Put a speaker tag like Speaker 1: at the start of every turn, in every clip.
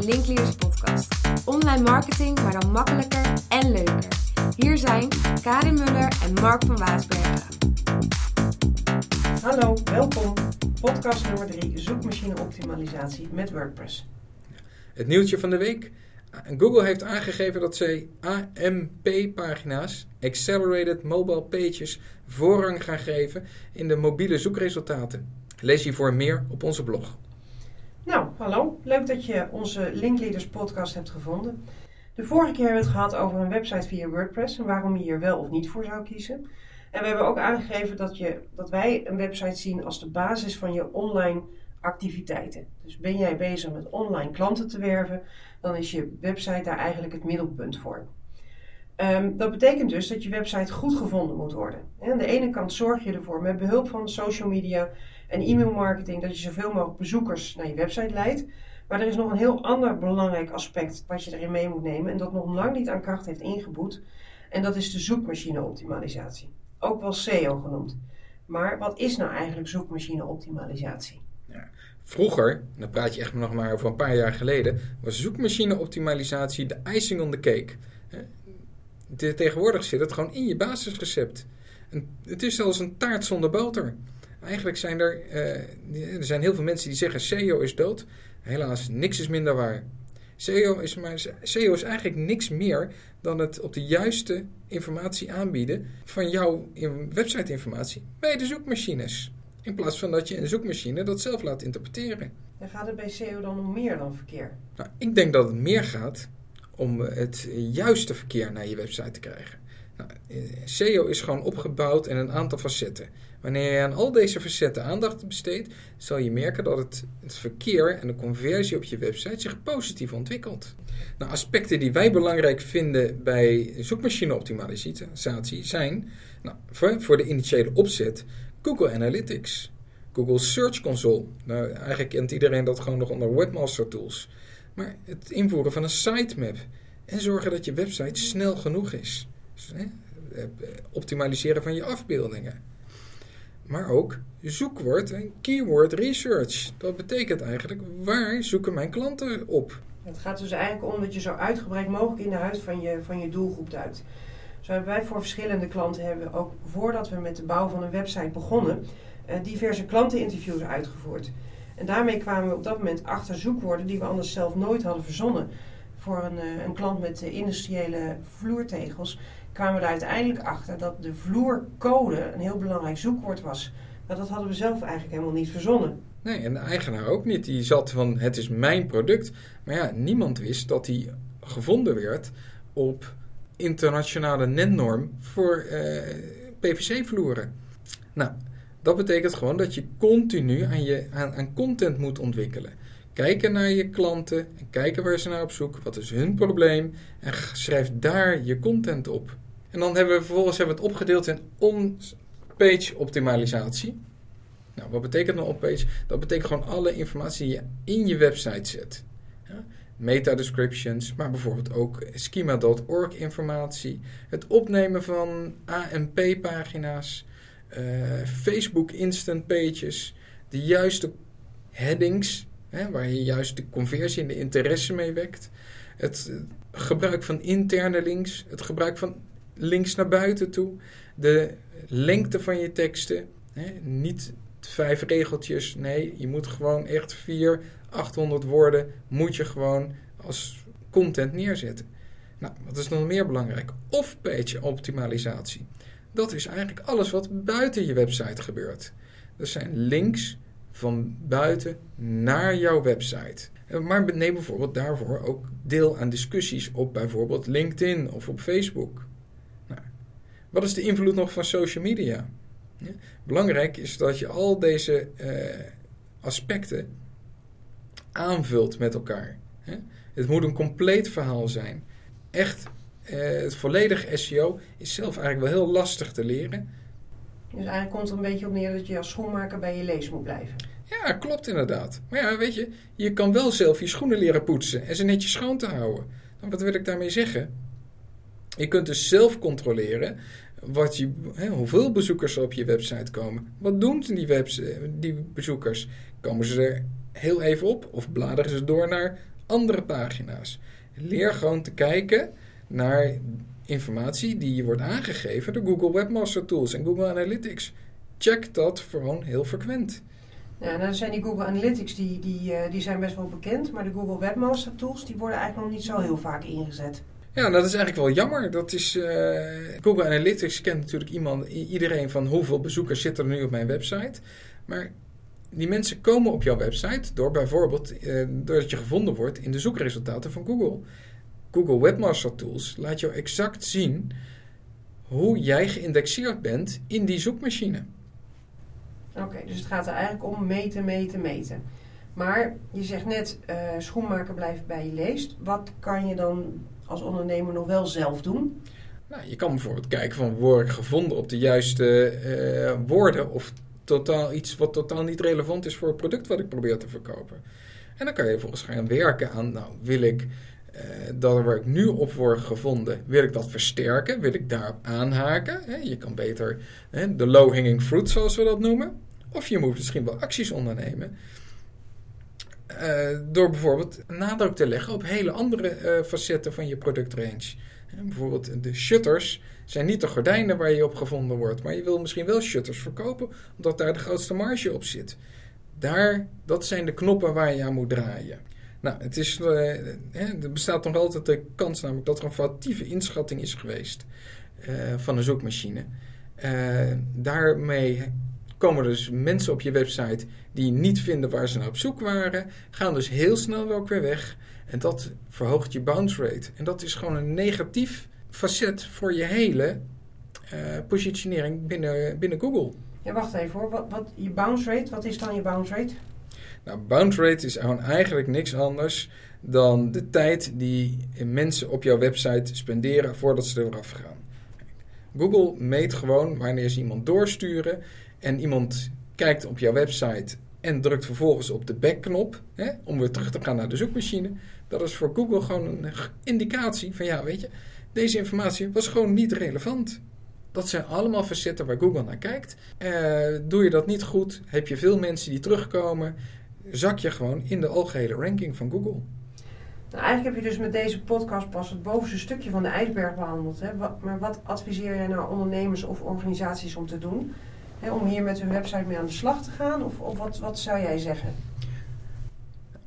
Speaker 1: de Linkleaders podcast. Online marketing, maar dan makkelijker en leuker. Hier zijn Karin Muller en Mark van Waasbergen.
Speaker 2: Hallo, welkom. Podcast nummer 3, zoekmachine optimalisatie met WordPress.
Speaker 3: Het nieuwtje van de week. Google heeft aangegeven dat zij AMP-pagina's, Accelerated Mobile Pages, voorrang gaan geven in de mobiele zoekresultaten. Lees hiervoor meer op onze blog.
Speaker 2: Hallo. Leuk dat je onze Linkleaders podcast hebt gevonden. De vorige keer hebben we het gehad over een website via WordPress en waarom je hier wel of niet voor zou kiezen. En we hebben ook aangegeven dat, je, dat wij een website zien als de basis van je online activiteiten. Dus ben jij bezig met online klanten te werven, dan is je website daar eigenlijk het middelpunt voor. Ehm, dat betekent dus dat je website goed gevonden moet worden. En aan de ene kant zorg je ervoor met behulp van social media en e-mailmarketing dat je zoveel mogelijk bezoekers naar je website leidt. Maar er is nog een heel ander belangrijk aspect wat je erin mee moet nemen en dat nog lang niet aan kracht heeft ingeboet. En dat is de zoekmachine-optimalisatie. Ook wel SEO genoemd. Maar wat is nou eigenlijk zoekmachine-optimalisatie?
Speaker 3: Ja. Vroeger, dan praat je echt nog maar over een paar jaar geleden, was zoekmachine-optimalisatie de icing on the cake. De, tegenwoordig zit het gewoon in je basisrecept. het is zelfs een taart zonder boter. Eigenlijk zijn er, uh, er zijn heel veel mensen die zeggen SEO is dood. Helaas, niks is minder waar. SEO is, maar, SEO is eigenlijk niks meer dan het op de juiste informatie aanbieden van jouw website-informatie bij de zoekmachines. In plaats van dat je een zoekmachine dat zelf laat interpreteren.
Speaker 2: En gaat het bij SEO dan om meer dan verkeer?
Speaker 3: Nou, ik denk dat het meer gaat om het juiste verkeer naar je website te krijgen. Nou, SEO is gewoon opgebouwd in een aantal facetten. Wanneer je aan al deze facetten aandacht besteedt, zal je merken dat het, het verkeer en de conversie op je website zich positief ontwikkelt. Nou, aspecten die wij belangrijk vinden bij zoekmachine-optimalisatie zijn nou, voor, voor de initiële opzet Google Analytics, Google Search Console. Nou, eigenlijk kent iedereen dat gewoon nog onder Webmaster Tools. Maar het invoeren van een sitemap en zorgen dat je website snel genoeg is. Dus, hè, eh, optimaliseren van je afbeeldingen. Maar ook zoekwoord en keyword research. Dat betekent eigenlijk waar zoeken mijn klanten op?
Speaker 2: Het gaat dus eigenlijk om dat je zo uitgebreid mogelijk in de huid van je, van je doelgroep duikt. Zo hebben wij voor verschillende klanten, hebben ook voordat we met de bouw van een website begonnen, eh, diverse klanteninterviews uitgevoerd. En daarmee kwamen we op dat moment achter zoekwoorden die we anders zelf nooit hadden verzonnen. Voor een, eh, een klant met industriële vloertegels kwamen we er uiteindelijk achter dat de vloercode een heel belangrijk zoekwoord was. Maar dat hadden we zelf eigenlijk helemaal niet verzonnen.
Speaker 3: Nee, en de eigenaar ook niet. Die zat van het is mijn product. Maar ja, niemand wist dat die gevonden werd op internationale netnorm voor eh, PVC-vloeren. Nou, dat betekent gewoon dat je continu aan, je, aan, aan content moet ontwikkelen. Kijken naar je klanten en kijken waar ze naar op zoek. Wat is hun probleem? En schrijf daar je content op. En dan hebben we vervolgens hebben we het opgedeeld in on-page optimalisatie. Nou, wat betekent een on-page? Dat betekent gewoon alle informatie die je in je website zet. Ja? Meta-descriptions, maar bijvoorbeeld ook schema.org informatie. Het opnemen van AMP-pagina's, uh, eh, Facebook instant pages, de juiste headings, hè, waar je juist de conversie en de interesse mee wekt. Het gebruik van interne links, het gebruik van links naar buiten toe. De lengte van je teksten. Hè? Niet vijf regeltjes. Nee, je moet gewoon echt vier, 800 woorden moet je gewoon als content neerzetten. Nou, wat is nog meer belangrijk? Off-page optimalisatie. Dat is eigenlijk alles wat buiten je website gebeurt. Dat zijn links van buiten naar jouw website. Maar neem bijvoorbeeld daarvoor ook deel aan discussies op bijvoorbeeld LinkedIn of op Facebook. Wat is de invloed nog van social media? Ja? Belangrijk is dat je al deze uh, aspecten aanvult met elkaar. Het moet een compleet verhaal zijn. Echt, het volledige SEO is zelf eigenlijk wel heel lastig te leren.
Speaker 2: Dus eigenlijk komt het een beetje op neer dat je als schoenmaker bij je lees moet blijven.
Speaker 3: Ja, klopt inderdaad. Maar ja, weet je, je kan wel zelf je schoenen leren poetsen en ze netjes schoon te houden. Dan wat wil ik daarmee zeggen? Je kunt dus zelf controleren wat je, hè, hoeveel bezoekers er op je website komen. Wat doen die, webs, die bezoekers? Komen ze er heel even op of bladeren ze door naar andere pagina's. Leer gewoon te kijken naar informatie die je wordt aangegeven door Google Webmaster Tools en Google Analytics. Check dat gewoon heel frequent.
Speaker 2: Ja, nou zijn die Google Analytics die, die, eh, die zijn best wel bekend, maar de Google Webmaster Tools die worden eigenlijk nog niet zo heel vaak ingezet.
Speaker 3: Ja, dat is eigenlijk wel jammer. Dat is, uh, Google Analytics kent natuurlijk iemand, iedereen van hoeveel bezoekers zitten er nu op mijn website. Maar die mensen komen op jouw website door bijvoorbeeld uh, doordat je gevonden wordt in de zoekresultaten van Google. Google Webmaster Tools laat jou exact zien hoe jij geïndexeerd bent in die zoekmachine.
Speaker 2: Oké, dus het gaat er eigenlijk om meten, meten, meten. Maar je zegt net, uh, schoenmaker blijft bij je leest. Wat kan je dan als ondernemer nog wel zelf doen?
Speaker 3: Nou, je kan bijvoorbeeld kijken van word ik gevonden op de juiste uh, woorden of totaal iets wat totaal niet relevant is voor het product wat ik probeer te verkopen. En dan kan je vervolgens gaan werken aan, nou wil ik uh, dat waar ik nu op word gevonden, wil ik dat versterken? Wil ik daarop aanhaken? Je kan beter de low-hanging fruit, zoals we dat noemen. Of je moet misschien wel acties ondernemen. Uh, door bijvoorbeeld nadruk te leggen op hele andere uh, facetten van je productrange. bijvoorbeeld de shutters zijn niet de gordijnen waar je op gevonden wordt, maar je wil misschien wel shutters verkopen, omdat daar de grootste marge op zit. Daar, dat zijn de knoppen waar je aan moet draaien. Nou, het is, uh, er bestaat nog altijd de kans namelijk dat er een foutieve inschatting is geweest van een zoekmachine. daarmee komen dus mensen op je website die niet vinden waar ze naar op zoek waren, gaan dus heel snel ook weer weg. En dat verhoogt je bounce rate. En dat is gewoon een negatief facet voor je hele positionering binnen, binnen Google.
Speaker 2: Ja, wacht even hoor. Wat, wat, je bounce rate, wat is dan je bounce rate?
Speaker 3: Nou, bounce rate is gewoon eigenlijk niks anders dan de tijd die mensen op jouw website spenderen voordat ze eraf gaan. Google meet gewoon wanneer ze iemand doorsturen en iemand kijkt op jouw website en drukt vervolgens op de backknop om weer terug te gaan naar de zoekmachine. Dat is voor Google gewoon een indicatie van ja, weet je, deze informatie was gewoon niet relevant. Dat zijn allemaal facetten waar Google naar kijkt. Uh, doe je dat niet goed, heb je veel mensen die terugkomen, zak je gewoon in de algehele ranking van Google.
Speaker 2: Nou, eigenlijk heb je dus met deze podcast pas het bovenste stukje van de ijsberg behandeld. Hè? Wat, maar wat adviseer jij nou ondernemers of organisaties om te doen? Hè, om hier met hun website mee aan de slag te gaan? Of, of wat, wat zou jij zeggen?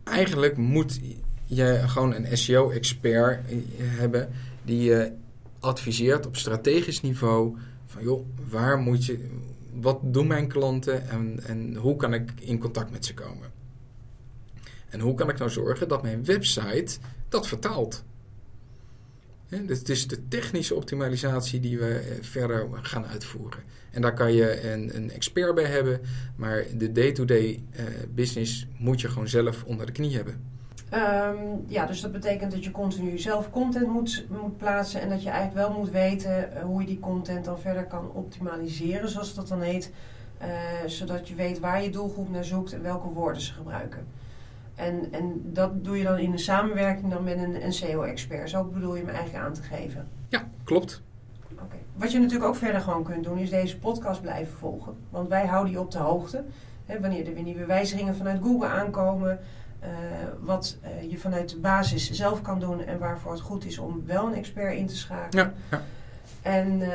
Speaker 3: Eigenlijk moet je gewoon een SEO-expert hebben die je adviseert op strategisch niveau van joh, waar moet je, wat doen mijn klanten en, en hoe kan ik in contact met ze komen? En hoe kan ik nou zorgen dat mijn website dat vertaalt? dus het is de technische optimalisatie die we eh, verder gaan uitvoeren. En daar kan je een, een expert bij hebben, maar de day-to-day uh, business moet je gewoon zelf onder de knie hebben.
Speaker 2: Um, ja, dus dat betekent dat je continu zelf content moet, moet plaatsen en dat je eigenlijk wel moet weten uh, hoe je die content dan verder kan optimaliseren, zoals dat dan heet. Zodat je weet waar je doelgroep naar zoekt en welke woorden ze gebruiken. En, en dat doe je dan in een samenwerking dan met een, een SEO-expert. Zo bedoel je hem eigenlijk aan te geven.
Speaker 3: Ja, klopt.
Speaker 2: Okay. Wat je natuurlijk ook verder gewoon kunt doen, is deze podcast blijven volgen. Want wij houden je op de hoogte. Hè, wanneer er weer nieuwe wijzigingen vanuit Google aankomen. Uh, wat uh, je vanuit de basis zelf kan doen en waarvoor het goed is om wel een expert in te schakelen.
Speaker 3: Ja, ja.
Speaker 2: En uh,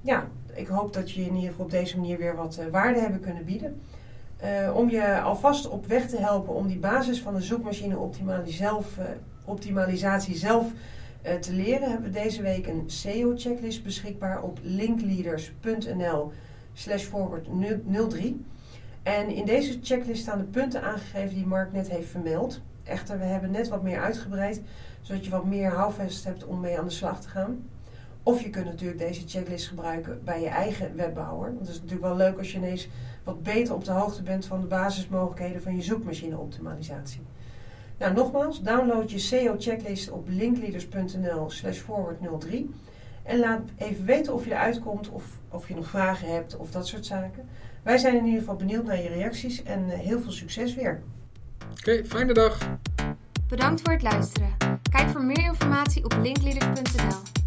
Speaker 2: ja, ik hoop dat je in ieder geval op deze manier weer wat uh, waarde hebben kunnen bieden. Uh, om je alvast op weg te helpen om die basis van de zoekmachine zelf, uh, optimalisatie zelf uh, te leren, hebben we deze week een SEO-checklist beschikbaar op linkleaders.nl slash forward 03. En in deze checklist staan de punten aangegeven die Mark net heeft vermeld. Echter, we hebben net wat meer uitgebreid, zodat je wat meer houvast hebt om mee aan de slag te gaan. Of je kunt natuurlijk deze checklist gebruiken bij je eigen webbouwer. Want het is natuurlijk wel leuk als je ineens wat beter op de hoogte bent van de basismogelijkheden van je zoekmachine-optimalisatie. Nou, nogmaals, download je SEO-checklist op linkleaders.nl slash forward03 en laat even weten of je eruit komt of of je nog vragen hebt of dat soort zaken. Wij zijn in ieder geval benieuwd naar je reacties en eh, heel veel succes weer.
Speaker 3: Oké, okay, fijne dag.
Speaker 1: Bedankt voor het luisteren. Kijk voor meer informatie op linkleaders.nl.